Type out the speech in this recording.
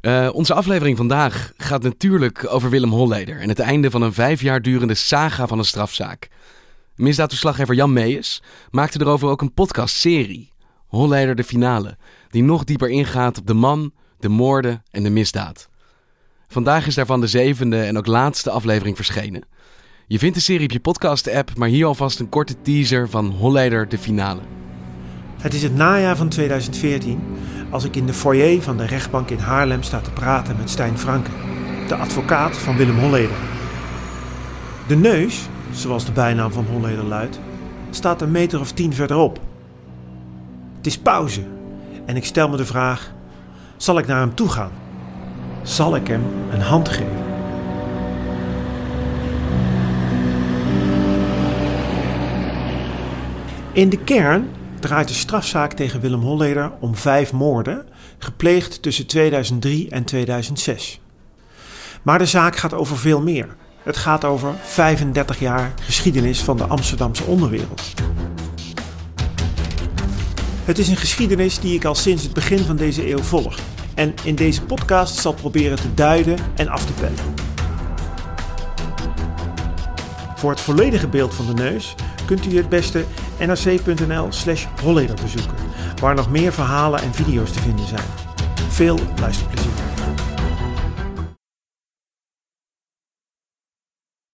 Uh, onze aflevering vandaag gaat natuurlijk over Willem Holleder en het einde van een vijf jaar durende saga van een strafzaak. Misdaadverslaggever Jan Meijers maakte erover ook een podcastserie, Holleder de Finale, die nog dieper ingaat op de man, de moorden en de misdaad. Vandaag is daarvan de zevende en ook laatste aflevering verschenen. Je vindt de serie op je podcast-app, maar hier alvast een korte teaser van Holleder de Finale. Het is het najaar van 2014 als ik in de foyer van de rechtbank in Haarlem sta te praten met Stijn Franke, de advocaat van Willem Holleder. De neus, zoals de bijnaam van Holleder luidt, staat een meter of tien verderop. Het is pauze en ik stel me de vraag: zal ik naar hem toe gaan? Zal ik hem een hand geven? In de kern draait de strafzaak tegen Willem Holleder om vijf moorden, gepleegd tussen 2003 en 2006. Maar de zaak gaat over veel meer. Het gaat over 35 jaar geschiedenis van de Amsterdamse onderwereld. Het is een geschiedenis die ik al sinds het begin van deze eeuw volg en in deze podcast zal proberen te duiden en af te pellen. Voor het volledige beeld van de neus kunt u het beste nrc.nl slash holleder bezoeken, waar nog meer verhalen en video's te vinden zijn. Veel luisterplezier.